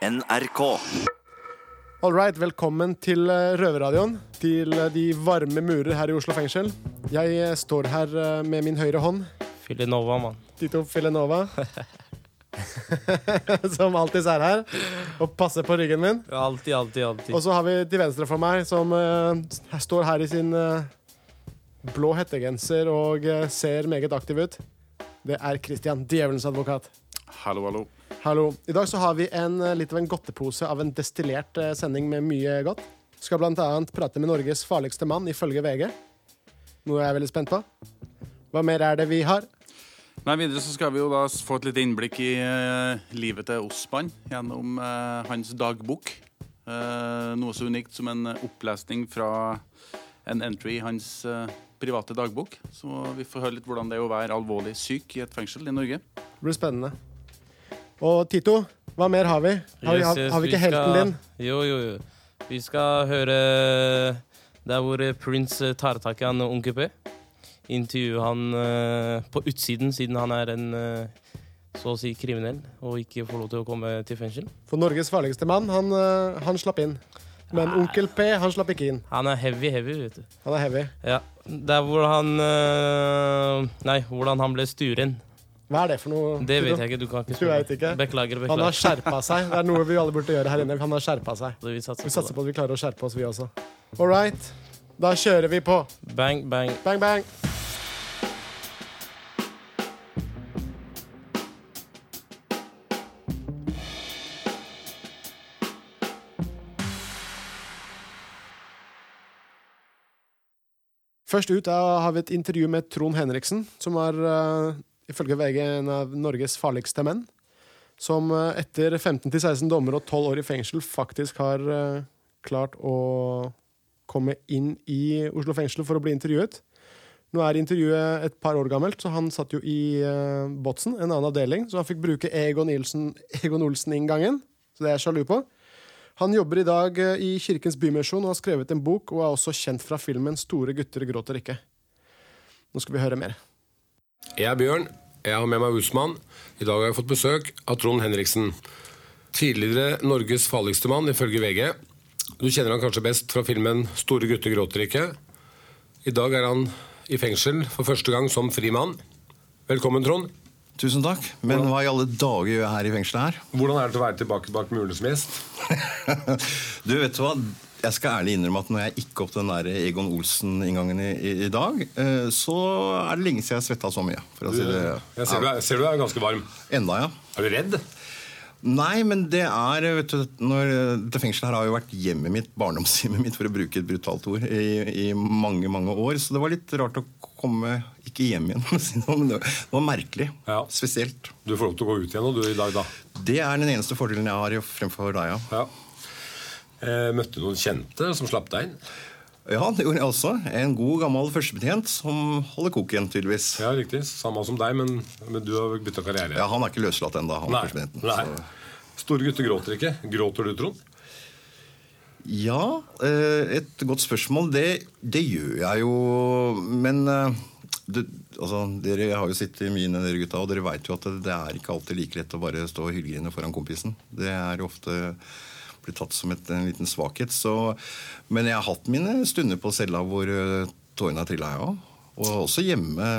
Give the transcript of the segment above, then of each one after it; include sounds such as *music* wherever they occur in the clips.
NRK. All right, velkommen til eh, Røverradioen. Til eh, de varme murer her i Oslo fengsel. Jeg eh, står her med min høyre hånd, Filinova, mann. Tito Filenova. *laughs* som alltid er her og passer på ryggen min. Alltid, alltid, alltid. Og så har vi til venstre for meg, som uh, står her i sin uh, blå hettegenser og uh, ser meget aktiv ut. Det er Christian, djevelens advokat. Hallo, hallo. Hallo. I dag så har vi en, eh, litt av en godtepose av en destillert eh, sending med mye godt. Skal annet prate med Norges farligste mann, ifølge VG. Noe jeg er veldig spent på. Hva mer er det vi har? Nei, Videre så skal vi jo da få et lite innblikk i eh, livet til Osman gjennom eh, hans dagbok. Eh, noe så unikt som en opplesning fra en entry i hans eh, private dagbok. Så vi får høre litt hvordan det er å være alvorlig syk i et fengsel i Norge. Det blir spennende. Og Tito, hva mer har vi? Har, vi- har, har vi ikke helten din? Jo, jo, jo. Vi skal høre der hvor Prince tar tak i han Onkel P. Intervjue han eh, på utsiden, siden han er en eh, så å si kriminell og ikke får lov til å komme til fengsel. For Norges farligste mann, han, eh, han slapp inn. Men onkel P, han slapp ikke inn. Han er heavy, heavy, vet du. Han er heavy. Ja. Der hvor han eh, Nei, hvordan han ble sturen. Hva er det for noe? Det vet jeg ikke. Du kan ikke vet ikke? Beklager, Han har beklager. skjerpa seg. Det er noe vi alle burde gjøre her inne. Han har skjerpa seg. Vi satser Vi satser på at vi klarer å skjerpe oss, vi også. All right. Da kjører vi på. Bang, bang. Bang, bang. Først ut er, har vi et intervju med Trond Henriksen, som er ifølge VG en av Norges farligste menn. Som eh, etter 15-16 dommer og 12 år i fengsel faktisk har eh, klart å komme inn i Oslo fengsel for å bli intervjuet. Nå er intervjuet et par år gammelt, så han satt jo i uh, Botsen, en annen avdeling, så han fikk bruke Egon, Ilsen, *laughs* Egon Olsen-inngangen. Så det er jeg sjalu på. Han jobber i dag i Kirkens Bymisjon og har skrevet en bok, og er også kjent fra filmen 'Store gutter gråter ikke'. Nå skal vi høre mer. Jeg er Bjørn. Jeg har med meg Usman. I dag har jeg fått besøk av Trond Henriksen. Tidligere Norges farligste mann, ifølge VG. Du kjenner han kanskje best fra filmen 'Store gutter gråter ikke'. I dag er han i fengsel for første gang som fri mann. Velkommen, Trond. Tusen takk. Men hva i alle dager gjør jeg her i fengselet her? Hvordan er det å være tilbake bak murene som gjest? *laughs* Du, vet du hva? Jeg skal ærlig innrømme at når jeg gikk opp den der Egon Olsen-inngangen i, i, i dag, eh, så er det lenge siden jeg svetta så mye. For å si det. Jeg ser, du er, ser du er ganske varm. Enda, ja. Er du redd? Nei, men det er vet du, når, Dette fengselet her har jo vært hjemmet mitt, barndomshjemmet mitt, for å bruke et brutalt ord, i, i mange mange år. Så det var litt rart å komme Ikke hjem igjen, *laughs* men det var merkelig. Ja. Spesielt. Du får lov til å gå ut igjen nå, du, i dag, da. Det er den eneste fordelen jeg har fremfor deg, ja. Ja. Eh, møtte du noen kjente som slapp deg inn? Ja, det gjorde jeg også. En god, gammel førstebetjent som holder koken, tydeligvis. Ja, riktig. Samme som deg, men, men du har bytta karriere. Ja, Han er ikke løslatt ennå, han Nei. førstebetjenten. Nei. Store gutter gråter ikke. Gråter du, Trond? Ja, eh, et godt spørsmål. Det, det gjør jeg jo. Men eh, det, altså, dere har jo sittet mye inne, dere gutta, og dere veit jo at det, det er ikke alltid like lett å bare stå og hylgrine foran kompisen. Det er ofte blir tatt som et, en liten svakhet. Så, men jeg har hatt mine stunder på cella hvor uh, tårene har trilla, jeg òg. Og også hjemme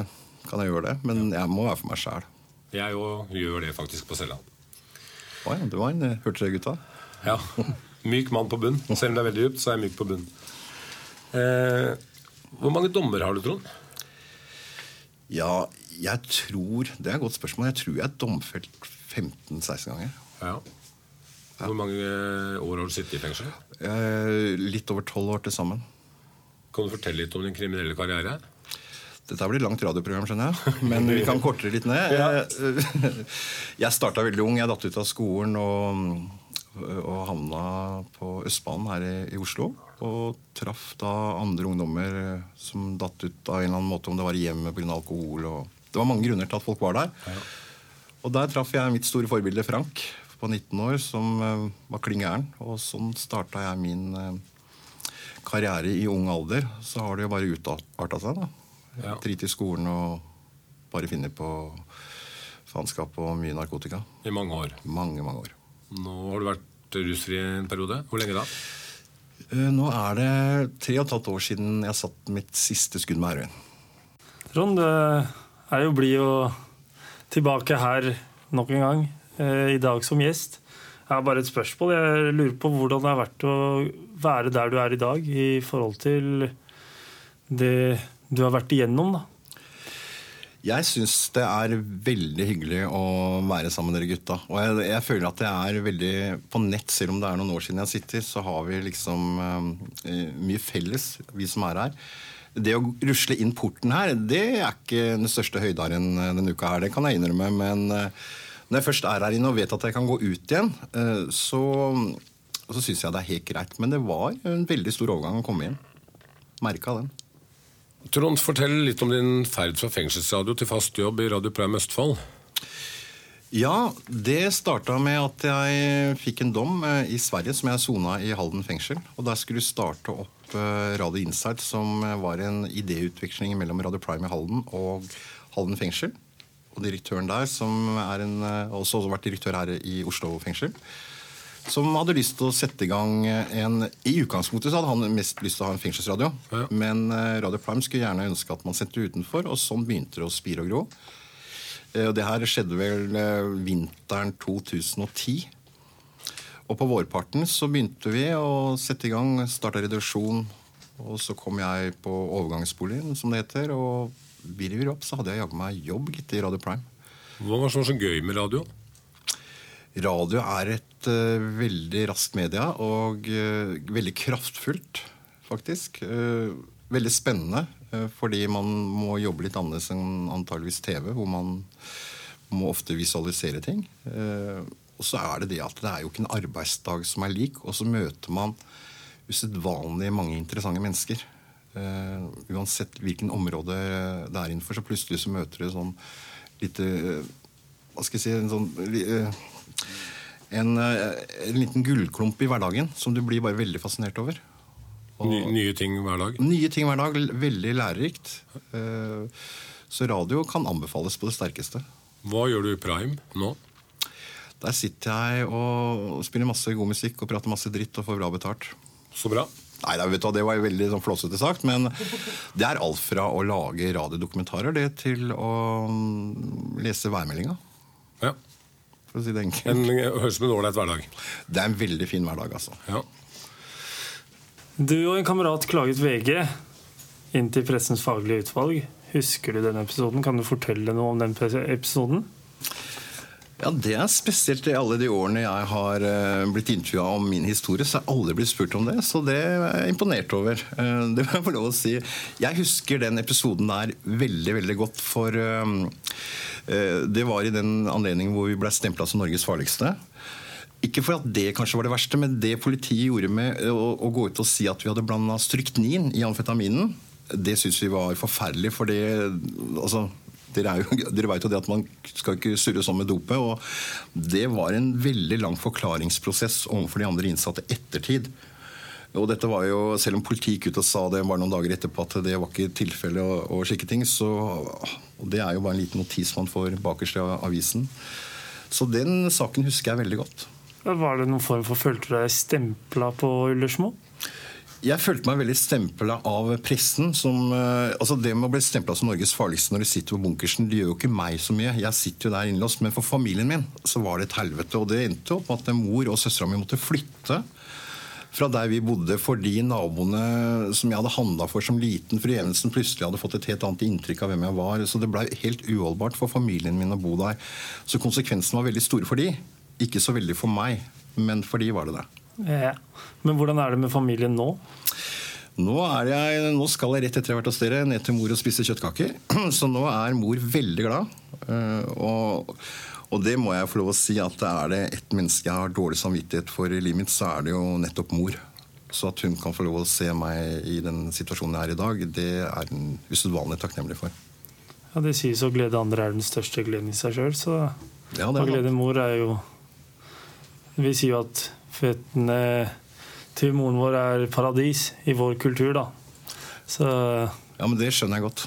kan jeg gjøre det. Men jeg må være for meg sjæl. Jeg òg gjør det faktisk på cella. Å ja, det var en Hørte dere, gutta? Ja. *laughs* Myk mann på bunn. Selv om det er veldig dypt, så er jeg myk på bunn. Eh, hvor mange dommer har du, Trond? Ja, jeg tror Det er et godt spørsmål. Jeg tror jeg er domfelt 15-16 ganger. Ja. Hvor mange eh, år har du sittet i fengsel? Eh, litt over tolv år til sammen. Kan du fortelle litt om din kriminelle karriere? Dette blir langt radioprogram, skjønner jeg. *laughs* Men vi kan korte det litt ned. Eh, *laughs* Jeg starta veldig ung. Jeg datt ut av skolen og, og havna på Østbanen her i, i Oslo. Og traff da andre ungdommer som datt ut av en eller annen måte, om det var i hjemmet pga. alkohol. Og det var mange grunner til at folk var der. Og der traff jeg mitt store forbilde Frank på 19 år, som eh, var klin gæren. Og sånn starta jeg min eh, karriere i ung alder. Så har det jo bare utarta seg, da. Ja. Drit i skolen og bare finne på faenskap og mye narkotika. I mange år. Mange, mange år. Nå har du vært rusfri en periode. Hvor lenge da? Eh, Nå er det tre og et halvt år siden jeg satt mitt siste skudd med heroin. Trond, det er jo blid å tilbake her nok en gang, i dag som gjest. Jeg har bare et spørsmål. Jeg lurer på hvordan det har vært å være der du er i dag, i forhold til det du har vært igjennom, da. Jeg syns det er veldig hyggelig å være sammen med dere gutta. Og jeg, jeg føler at det er veldig På nett, selv om det er noen år siden jeg sitter, så har vi liksom eh, mye felles, vi som er her. Det å rusle inn porten her, det er ikke den største høydaren denne uka her. Det kan jeg innrømme. Men eh, når jeg først er her inne og vet at jeg kan gå ut igjen, eh, så, så syns jeg det er helt greit. Men det var en veldig stor overgang å komme inn. Merka den. Trond, fortell litt om din ferd fra fengselsradio til fast jobb i Radio Prime Østfold. Ja, det starta med at jeg fikk en dom eh, i Sverige som jeg sona i Halden fengsel. Og der skulle starte opp eh, Radio Insight, som var en idéutveksling mellom Radio Prime i Halden og Halden fengsel. Og direktøren der, som en, eh, også har vært direktør her i Oslo fengsel, som hadde lyst til å sette i gang en I utgangspunktet så hadde han mest lyst til å ha en fengselsradio. Ja. Men eh, Radio Prime skulle gjerne ønske at man sendte utenfor, og sånn begynte det å spire og gro. Eh, Og det her skjedde vel vinteren 2010. Og på vårparten så begynte vi å sette i gang, starta reduksjon. Og så kom jeg på overgangsboligen, som det heter. Og virrer opp, så hadde jeg jaggu meg jobb gitt i Radio Prime. Hva var var så gøy med radio? Radio er et uh, veldig raskt media og uh, veldig kraftfullt, faktisk. Uh, veldig spennende, fordi man må jobbe litt annerledes enn antageligvis TV, hvor man må ofte visualisere ting. Og så er det det at det er jo ikke en arbeidsdag som er lik, og så møter man usedvanlig mange interessante mennesker. Eh, uansett hvilken område det er innenfor, så plutselig så møter du sånn lite eh, Hva skal jeg si en sånn eh, en, en liten gullklump i hverdagen som du blir bare veldig fascinert over. Og- Ny, nye ting hver dag? Nye ting hver dag. Veldig lærerikt. Uh, Så radio kan anbefales på det sterkeste. Hva gjør du i Prime nå? Der sitter jeg og spiller masse god musikk og prater masse dritt og får bra betalt. Så bra. Nei, da, vet du, Det var jo veldig sånn flåsete sagt, men det er alt fra å lage radiodokumentarer det til å mm, lese værmeldinga, Ja. for å si det enkelt. En, høres ut som en ålreit hverdag. Det er en veldig fin hverdag, altså. Ja. Du og en kamerat klaget VG inn til Pressens faglige utvalg. Husker du den episoden? Kan du fortelle noe om den episoden? Ja, Det er spesielt i alle de årene jeg har eh, blitt intervjua om min historie. Så har jeg aldri blitt spurt om det, så det er jeg imponert over. Eh, det må jeg få lov å si. Jeg husker den episoden der veldig, veldig godt, for eh, det var i den anledningen hvor vi ble stempla som Norges farligste. Ikke for at det kanskje var det verste, men det politiet gjorde med å, å gå ut og si at vi hadde blanda stryknin i amfetaminen, det syns vi var forferdelig. For det altså, dere, er dere vet jo det at man skal ikke surre sånn med dopet. Og det var en veldig lang forklaringsprosess overfor de andre innsatte ettertid. Og dette var jo, Selv om politiet gikk ut og sa det bare noen dager etterpå at det var ikke tilfellet og, og ting, så og det er jo bare en liten notis man får bakerst i avisen. Så den saken husker jeg veldig godt. Var det noen form for Følte du deg stempla på Ullersmo? Jeg følte meg veldig stempla av pressen. Som, eh, altså det med å bli stempla som Norges farligste når du sitter på bunkersen, det gjør jo ikke meg så mye. Jeg sitter jo der innlåst. Men for familien min så var det et helvete. Og det endte opp med at mor og søstera mi måtte flytte fra der vi bodde fordi naboene som jeg hadde handla for som liten, fru Evensen, plutselig hadde fått et helt annet inntrykk av hvem jeg var. Så det blei helt uholdbart for familien min å bo der. Så konsekvensen var veldig store for de. Ikke så veldig for meg, men for de var det det. Ja. Men hvordan er det med familien nå? Nå, er jeg, nå skal jeg rett etter jeg har vært hos dere ned til mor og spise kjøttkaker. *clears throat* Så nå er mor veldig glad. Eh, Og, og det må jeg få lov å si at er det ett menneske jeg har dårlig samvittighet for i livet mitt, så er det jo nettopp mor. Så at hun kan få lov å se meg i den situasjonen jeg er i dag, det er hun usedvanlig takknemlig for. Ja, Det sies å glede andre er den største gleden i seg sjøl, så Ja, det å glede mor er jo Vi sier jo at føttene til moren vår er paradis i vår kultur, da. Så ja, men det skjønner jeg godt.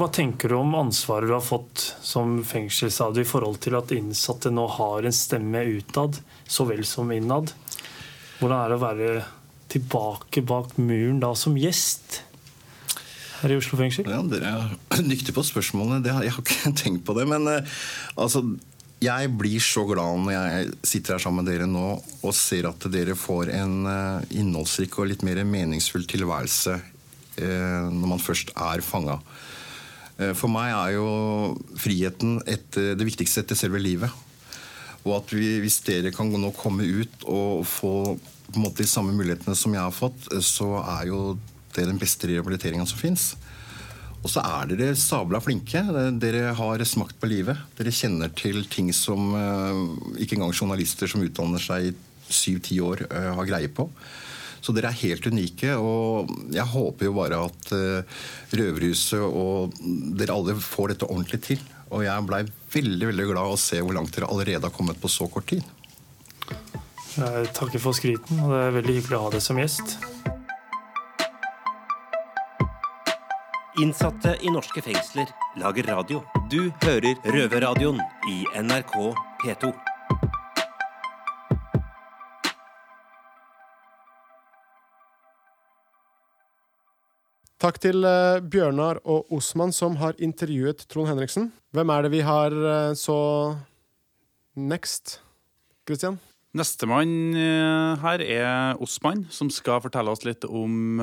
hva tenker du om ansvaret du har fått som fengselsradio i forhold til at innsatte nå har en stemme utad så vel som innad? Hvordan er det å være tilbake bak muren da som gjest her i Oslo fengsel? Ja, Dere er *clears throat* dyktige på spørsmålene. Det har, jeg har ikke *laughs* tenkt på det. Men eh, altså, jeg blir så glad når jeg sitter her sammen med dere nå og ser at dere får en eh, innholdsrik og litt mer meningsfull tilværelse eh, når man først er fanga. Eh, for meg er jo friheten etter, det viktigste etter selve livet. Og at vi, hvis dere kan nå komme ut og få på en måte de samme mulighetene som jeg har fått, så er jo det den beste rehabiliteringa som fins. Og så er dere sabla flinke. Dere har smakt på livet. Dere kjenner til ting som eh, ikke engang journalister som utdanner seg i syv-ti år, eh, har greie på. Så dere er helt unike, og jeg håper jo bare at uh, Røverhuset og dere alle får dette ordentlig til. Og jeg blei veldig veldig glad å se hvor langt dere allerede har kommet på så kort tid. Jeg takker for skryten, og det er veldig hyggelig å ha deg som gjest. Innsatte i norske fengsler lager radio. Du hører Røverradioen i NRK P2. Takk til eh, Bjørnar og Osman som har intervjuet Trond Henriksen. Hvem er det vi har eh, så next, Christian? Nestemann eh, her er Osman, som skal fortelle oss litt om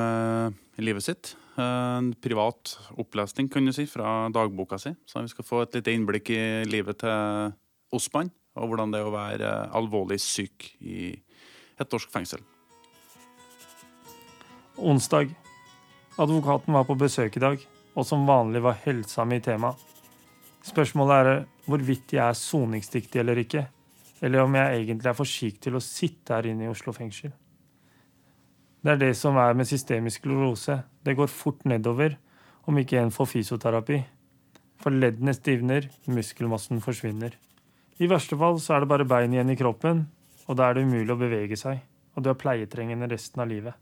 livet sitt. En privat opplesning kan du si, fra dagboka si. Så vi skal få et lite innblikk i livet til Osman, og hvordan det er å være alvorlig syk i et norsk fengsel. Onsdag. Advokaten var på besøk i dag, og som vanlig var helsa mi tema. Spørsmålet er hvorvidt jeg er soningsdyktig eller ikke, eller om jeg egentlig er for syk til å sitte her inne i Oslo fengsel. Det er det som er med systemisk sklerose. Det går fort nedover om ikke en får fysioterapi. For leddene stivner, muskelmassen forsvinner. I verste fall så er det bare bein igjen i kroppen, og da er det umulig å bevege seg, og du er pleietrengende resten av livet.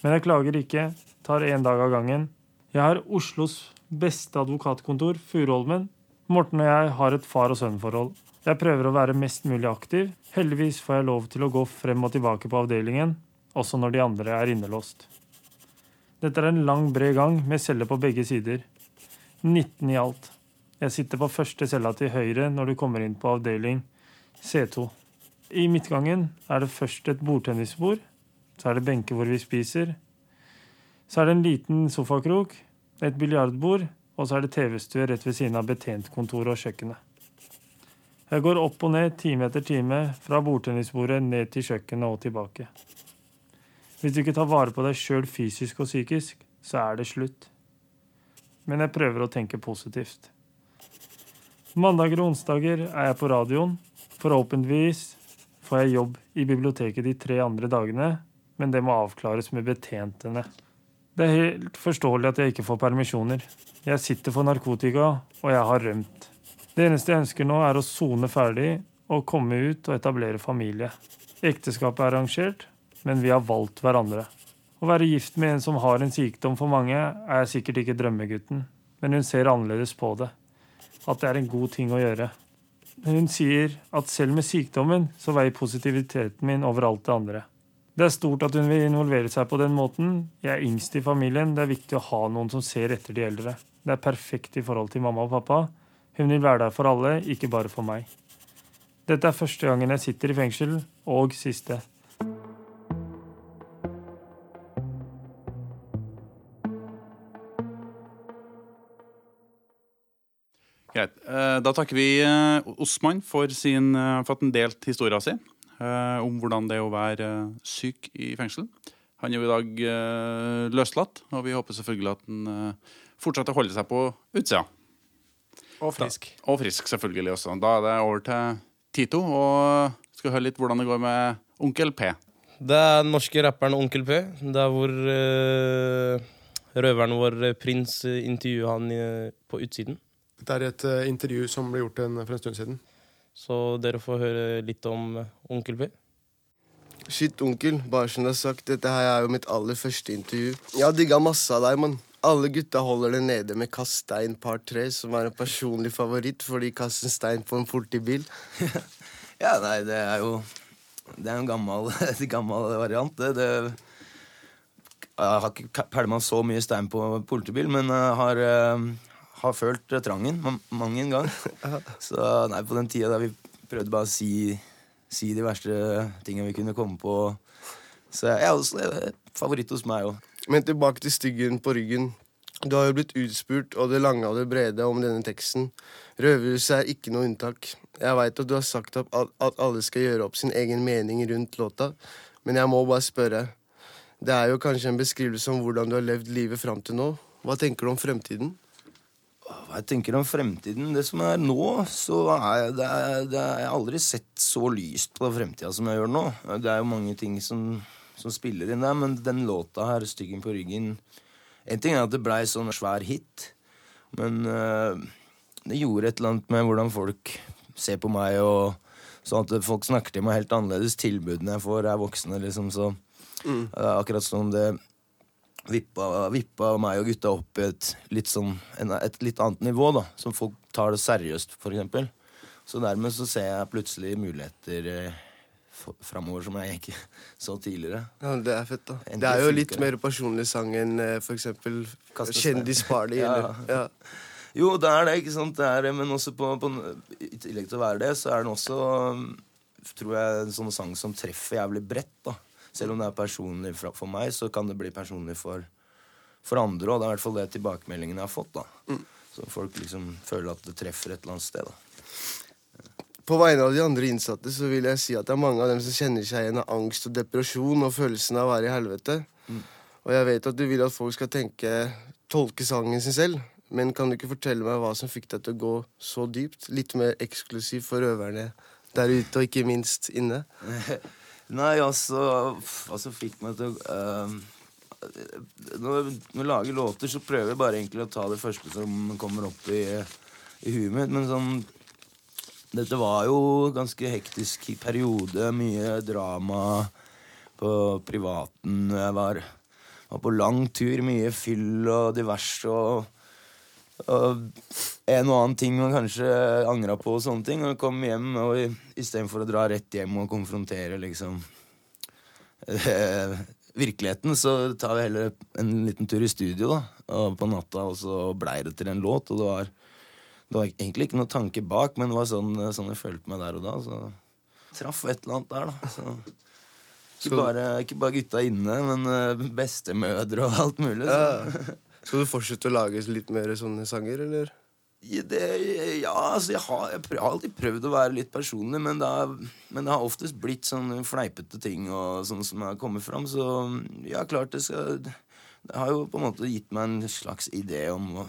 Men jeg klager ikke, tar én dag av gangen. Jeg har Oslos beste advokatkontor, Furuholmen. Morten og jeg har et far og sønn-forhold. Jeg prøver å være mest mulig aktiv. Heldigvis får jeg lov til å gå frem og tilbake på avdelingen, også når de andre er innelåst. Dette er en lang, bred gang med celler på begge sider. 19 i alt. Jeg sitter på første cella til høyre når du kommer inn på avdeling C2. I midtgangen er det først et bordtennisbord, så er det benker hvor vi spiser. Så er det en liten sofakrok, et biljardbord, og så er det TV-stue rett ved siden av betjentkontoret og kjøkkenet. Jeg går opp og ned time etter time, fra bordtennisbordet ned til kjøkkenet og tilbake. Hvis du ikke tar vare på deg sjøl fysisk og psykisk, så er det slutt. Men jeg prøver å tenke positivt. Mandager og onsdager er jeg på radioen. Forhåpentligvis får jeg jobb i biblioteket de tre andre dagene, men det må avklares med betjentene. Det er helt forståelig at jeg ikke får permisjoner. Jeg sitter for narkotika, og jeg har rømt. Det eneste jeg ønsker nå, er å sone ferdig og komme ut og etablere familie. Ekteskapet er arrangert, men vi har valgt hverandre. Å være gift med en som har en sykdom for mange, er sikkert ikke drømmegutten, men hun ser annerledes på det. At det er en god ting å gjøre. Hun sier at selv med sykdommen så veier positiviteten min over alt det andre. Det er stort at hun vil involvere seg på den måten. Jeg er yngst i familien. Det er viktig å ha noen som ser etter de eldre. Det er perfekt i forhold til mamma og pappa. Hun vil være der for alle, ikke bare for meg. Dette er første gangen jeg sitter i fengsel, og siste. Da takker vi eh, Osman for, sin, eh, for at han delte historien sin eh, om hvordan det er å være syk i fengsel. Han er jo i dag løslatt, og vi håper selvfølgelig at han fortsetter å holde seg på utsida. Og frisk. Og frisk, selvfølgelig også. Da er det over til Tito, og skal høre litt hvordan det går med Onkel P. Det er den norske rapperen Onkel P. Det er hvor uh, røveren vår Prins intervjuer han uh, på utsiden. Dette er et eh, intervju som ble gjort en, for en stund siden. Så dere får høre litt om eh, Onkel B. Shit, onkel. Bare som du har sagt, dette her er jo mitt aller første intervju. Jeg har digga masse av deg, mann. Alle gutta holder det nede med Kast stein par tre, som er en personlig favoritt, fordi kast en stein på en politibil. *laughs* Ja, nei, det er jo Det er en gammel, *laughs* gammel variant. Det, det, jeg har ikke pælma så mye stein på politibil, men har, uh, har følt trangen mange mang en gang. *laughs* Så nei, på den tida da vi prøvde bare å si, si de verste tingene vi kunne komme på Så jeg er også favoritt hos meg òg. Men tilbake til styggen på ryggen. Du har jo blitt utspurt og det lange og det brede om denne teksten. Røverhuset er ikke noe unntak. Jeg veit at du har sagt at, at alle skal gjøre opp sin egen mening rundt låta, men jeg må bare spørre. Det er jo kanskje en beskrivelse om hvordan du har levd livet fram til nå. Hva tenker du om fremtiden? Hva jeg tenker om fremtiden? Det som er nå, så er det, det er, Jeg har aldri sett så lyst på fremtida som jeg gjør nå. Det er jo mange ting som, som spiller inn der, men den låta her, 'Styggen på ryggen' En ting er at det blei sånn svær hit, men uh, det gjorde et eller annet med hvordan folk ser på meg, og sånn at folk snakker til meg helt annerledes. Tilbudene jeg får, er voksne, liksom, så Mm. Akkurat som det vippa, vippa meg og gutta opp i et litt, sånn, et litt annet nivå, da. Som folk tar det seriøst, eksempel. Så dermed så ser jeg plutselig muligheter eh, framover som jeg ikke *laughs* så tidligere. Ja, Det er fett, da. Endelig det er jo litt mer personlig sang enn f.eks. for eksempel Kjendisparty. *laughs* ja. Ja. Jo, det er det, ikke sant. Det er, men også på, på, i tillegg til å være det, så er den også, tror jeg, en sånn sang som treffer jævlig bredt. da selv om det er personlig for meg, så kan det bli personlig for, for andre òg. Det er i hvert fall det tilbakemeldingen jeg har fått. da. Mm. Så folk liksom føler at det treffer et eller annet sted. da. På vegne av de andre innsatte så vil jeg si at det er mange av dem som kjenner seg igjen av angst og depresjon og følelsen av å være i helvete. Mm. Og jeg vet at du vil at folk skal tenke, tolke sangen sin selv. Men kan du ikke fortelle meg hva som fikk deg til å gå så dypt? Litt mer eksklusiv for røverne der ute, og ikke minst inne? *laughs* Nei, altså Hva som fikk meg til å uh, når, når jeg lager låter, så prøver jeg bare egentlig å ta det første som kommer opp i, i huet mitt. Men sånn Dette var jo ganske hektisk periode. Mye drama på privaten. Jeg var, var på lang tur. Mye fyll og diverse. og og en og annen ting man kanskje angra på, og sånne ting. Og kom hjem, og istedenfor å dra rett hjem og konfrontere liksom eh, virkeligheten, så tar vi heller en liten tur i studio da, og på natta, og så blei det til en låt. Og det var, det var egentlig ikke noe tanke bak, men det var sånn, sånn jeg følte meg der og da. Så traff et eller annet der, da. Så. Ikke bare, ikke bare gutta inne, men eh, bestemødre og alt mulig. Så. *laughs* Skal du fortsette å lage litt mer sånne sanger, eller? Det, ja, altså jeg har, jeg har, alltid prøvd å være litt personlig, men det, har, men det har oftest blitt sånne fleipete ting og sånn som har kommet fram. Så ja, klart det skal Det har jo på en måte gitt meg en slags idé om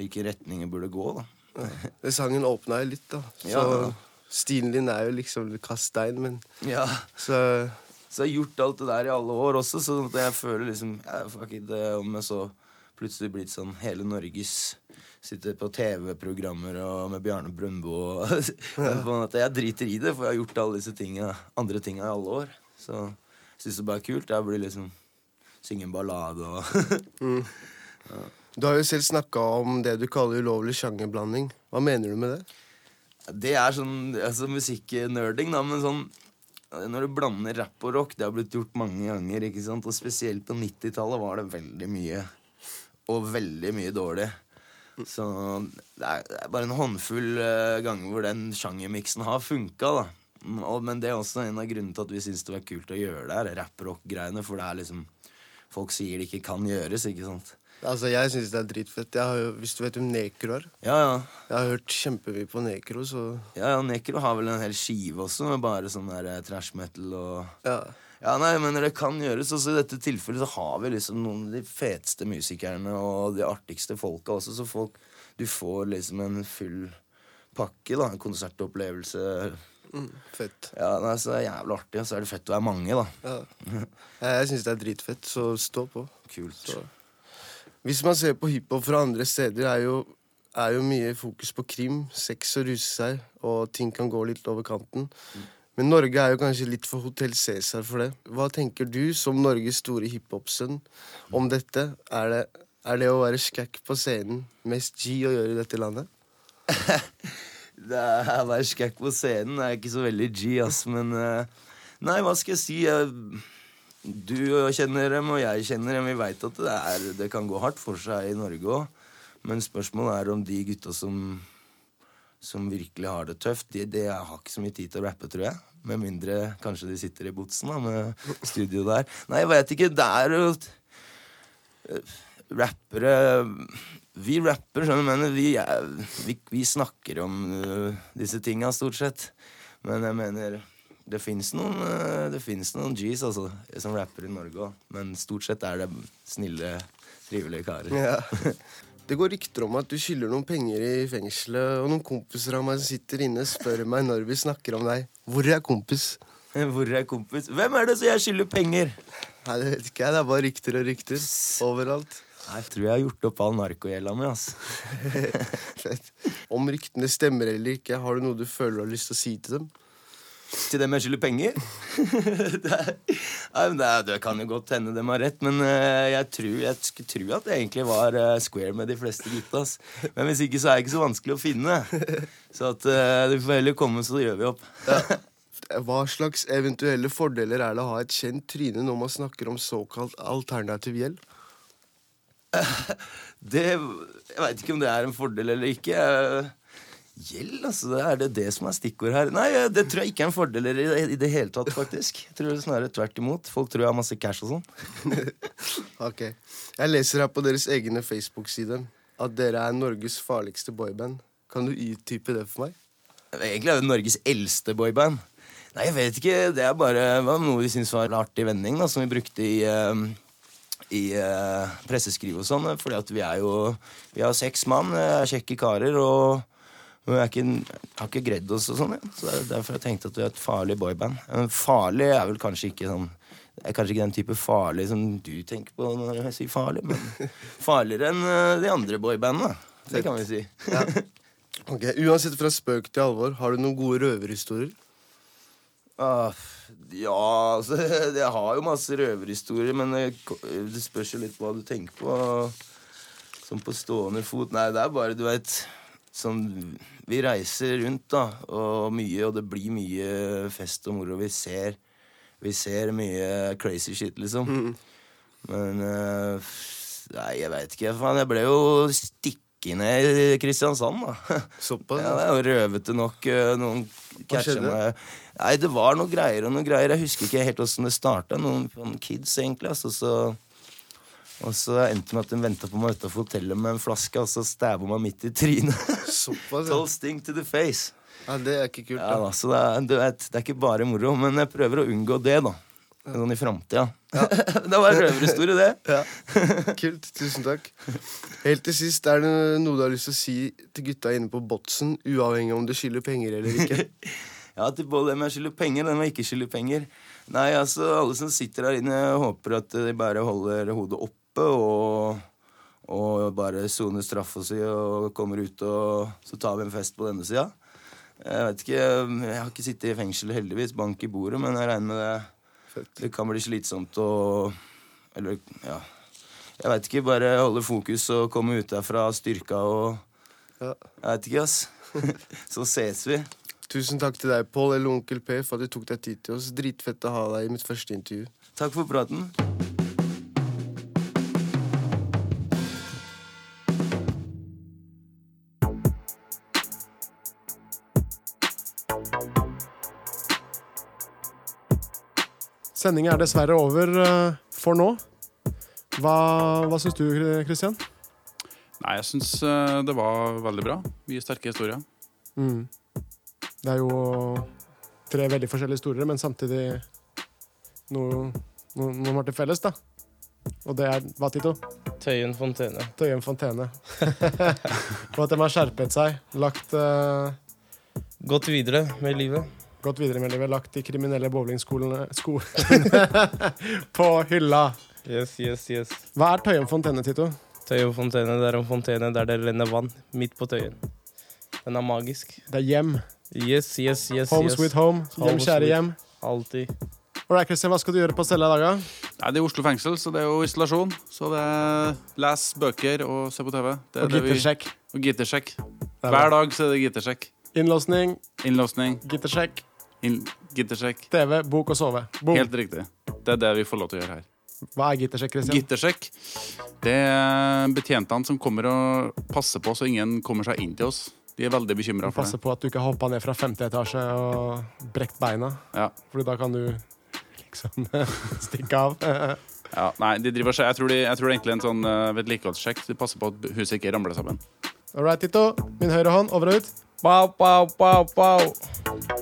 hvilke retninger burde gå, da. Ja, sangen åpna jo litt, da. Så ja. stilen din er jo liksom kast stein, men ja. Så så jeg har gjort alt det der i alle år også, så jeg føler liksom ja, Fuck it, om jeg så plutselig blitt sånn hele Norges Sitter på TV-programmer og med Bjarne Brøndbo. *laughs* jeg driter i det, for jeg har gjort alle disse tingene, andre tinga i alle år. Så jeg syns det bare er kult. Jeg blir liksom Synge en ballade og *laughs* mm. ja. Du har jo selv snakka om det du kaller ulovlig sjangerblanding. Hva mener du med det? Det er sånn altså, musikknerding, da, men sånn når du blander rapp og rock Det har blitt gjort mange ganger. ikke sant? Og spesielt på 90-tallet var det veldig mye og veldig mye dårlig. Så det er, det er bare en håndfull uh, ganger hvor den sjangermiksen har funka. da Men det er også en av grunnene til at vi syns det var kult å gjøre det her. Rap-rock-greiene. For det er liksom Folk sier det ikke kan gjøres, ikke sant? Altså, Jeg syns det er dritfett. Jo, hvis du vet om Nekro er? Ja, ja. Jeg har hørt kjempemye på Nekro, så Ja, ja, Nekro har vel en hel skive også, med bare sånn der eh, trash metal og ja. Ja, nei, men det kan gjøres. Også I dette tilfellet så har vi liksom noen av de feteste musikerne og de artigste folka også, så folk Du får liksom en full pakke, da. En konsertopplevelse. Mm, fett. Ja, nei, så det er jævlig artig, og så er det fett å være mange, da. Ja. Jeg syns det er dritfett, så stå på. Kult. Så. Hvis man ser på hiphop fra andre steder, er jo, er jo mye fokus på krim, sex og ruse seg, og ting kan gå litt over kanten. Mm. Men Norge er jo kanskje litt for Hotell Cæsar for det. Hva tenker du, som Norges store hiphop-sønn, om dette? Er det, er det, å være skækk på scenen mest G å gjøre i dette landet? *laughs* det er, å være skækk på scenen er ikke så veldig G, ass, men uh, Nei, hva skal jeg si? Jeg- Du kjenner dem, og jeg kjenner dem. Vi veit at det, er, det kan gå hardt for seg i Norge òg. Men spørsmålet er om de gutta som, som virkelig har det tøft, de, de har ikke så mye tid til å rappe, tror jeg. Med mindre kanskje de sitter i botsen da, med studio der. Nei, jeg veit ikke. Det er jo eh, Rappere Vi rapper, skjønner du, mener. vi, er, vi, vi snakker om uh, disse tinga stort sett. Men jeg mener det fins noen, eh, noen G's altså, som rapper i Norge òg. Men stort sett er det snille, trivelige karer. Ja. *laughs* Det går rykter om at du skylder noen penger i fengselet, og noen kompiser av meg som sitter inne, spør meg når vi snakker om deg. Hvor er kompis? *laughs* Hvor er kompis? Hvem er det som jeg skylder penger? Nei, det vet ikke jeg. Det er bare rykter og rykter. Overalt. Jeg tror jeg har gjort opp all narkogjelda mi. ass. *laughs* Om ryktene stemmer eller ikke, har du noe du føler du har lyst til å si til dem? Til dem jeg skylder penger? *laughs* det, er, nei, det, er, det kan jo godt hende dem har rett, men eh, jeg, tror, jeg skulle tro at det egentlig var eh, square med de fleste gutta. Men hvis ikke, så er det ikke så vanskelig å finne. Så at eh, du får heller komme, så gjør vi opp. Hva slags eventuelle fordeler er det å ha et kjent tryne når man snakker om såkalt alternativ gjeld? *laughs* Det, jeg veit ikke om det er en fordel eller ikke. Eh, Gjeld, altså. Er det det som er stikkord her? Nei, eh, det tror jeg ikke er en fordel i, i det hele tatt, faktisk. Jeg tror snarere tvert imot. Folk tror jeg har masse cash og sånn. *laughs* Ok. Jeg leser her på deres egne Facebook-side at dere er Norges farligste boyband. Kan du utdype det for meg? Egentlig er det Norges eldste boyband. Nei, jeg vet ikke. Det er bare det noe vi syntes var en artig vending, da, som vi brukte i eh, i eh, presseskriv og sånn, fordi at vi er jo Vi har seks mann, eh, kjekke karer, og vi er ikke, har ikke gredd oss og sånn. Ja. Så det er derfor jeg tenkte at vi er et farlig boyband. Men farlig er vel kanskje ikke sånn det er kanskje ikke den type farlig som du tenker på når jeg sier farlig, men *laughs* farligere enn eh, de andre boybandene. Det kan vi si. Ok, Uansett fra spøk til alvor, har du noen gode røverhistorier? Uh, ja, altså *laughs* Jeg har jo masse røverhistorier, men det, spørs jo litt hva du tenker på. Som på stående fot. Nei, det er bare, du veit Sånn Vi reiser rundt, da, og mye, og det blir mye fest og moro. Vi ser Vi ser mye crazy shit, liksom. Men uh, Nei, jeg veit ikke. Faen, jeg ble jo stikket ned i Kristiansand, da. *laughs* Såpass? Ja, jo røvete nok. eh, Noen catcha meg Nei, det var noe greier og noe greier. Jeg husker ikke helt åssen det starta. Noen, noen kids, egentlig. Altså, så, og så endte det med at hun venta på meg utafor hotellet med en flaske, og så stabba meg midt i trynet. Såpass, ja. Sting to the face. ja. Det er ikke kult. Ja, da. da, så det er, vet, det er ikke bare moro, men jeg prøver å unngå det, da. Sånn i framtida. *laughs* det var en røverhistorie, det. Ja. Kult. Tusen takk. Helt til sist, er det noe du har lyst til å si til gutta inne på botsen, uavhengig om du skylder penger eller ikke? *laughs* Ja, til både dem jeg skylder penger, og dem jeg ikke skylder penger. Nei, altså, alle som sitter her inne, håper at de bare holder hodet oppe og, og bare soner straffa si og kommer ut, og så tar vi en fest på denne sida. Jeg vet ikke, jeg har ikke sittet i fengsel, heldigvis, bank i bordet, men jeg regner med det. Det kan bli slitsomt og Eller, ja. Jeg veit ikke, bare holde fokus og komme ut derfra styrka og Ja. Jeg vet ikke, ass. *laughs* Så ses vi. Tusen takk til deg, Pål eller Onkel P, for at du tok deg tid til oss. Dritfett å ha deg i mitt første intervju. Takk for praten. Sendinga er dessverre over eh, for nå. Hva, hva syns du, Kristian? Nei, jeg syns eh, det var veldig bra. Mye sterke historier. Mm. Det er jo tre veldig forskjellige historier, men samtidig noe, noe, noe har til felles, da. Og det er hva, Tito? Tøyen fontene. Tøyen fontene. *laughs* Og at de har skjerpet seg. Lagt uh... Gått videre med livet. Gått videre med livet. Lagt de kriminelle bowlingskolene sko *laughs* på hylla. Yes, yes, yes. Hva er Tøyen fontene, Tito? Tøyen fontene, det er en fontene der det renner vann midt på Tøyen. Den er magisk. Det er hjem. Yes, yes, yes. Home yes. sweet home. Hjem, Home kjære sweet. hjem. Alltid. Alright, Christian, hva skal du gjøre på cella i dag. Nei, Det er Oslo fengsel, så det er jo isolasjon. Så det er les bøker og se på TV. Det er Og gittersjekk. vi-. Og gittersjekk. er Hver dag så er det gittersjekk. Innlåsning, Innlåsning. gittersjekk. Gittersjekk. TV, bok og sove. Boom. Helt riktig. Det er det vi får lov til å gjøre her. Hva er gittersjekk, Christian? Gittersjekk. Det er betjentene som kommer og passer på så ingen kommer seg inn til oss. De er veldig bekymra for Passe det. på at du ikke hoppa ned fra femte etasje og brekt beina. Ja. Fordi da kan du liksom *laughs* stikke av. *laughs* Ja, nei, de driver, seg. jeg, tror de, jeg tror det er egentlig en sånn uh, vedlikeholdssjekk. De passer på at huset ikke ramler sammen. All right, Tito. Min høyre hånd, over og ut. Pow, pow, pow, pow.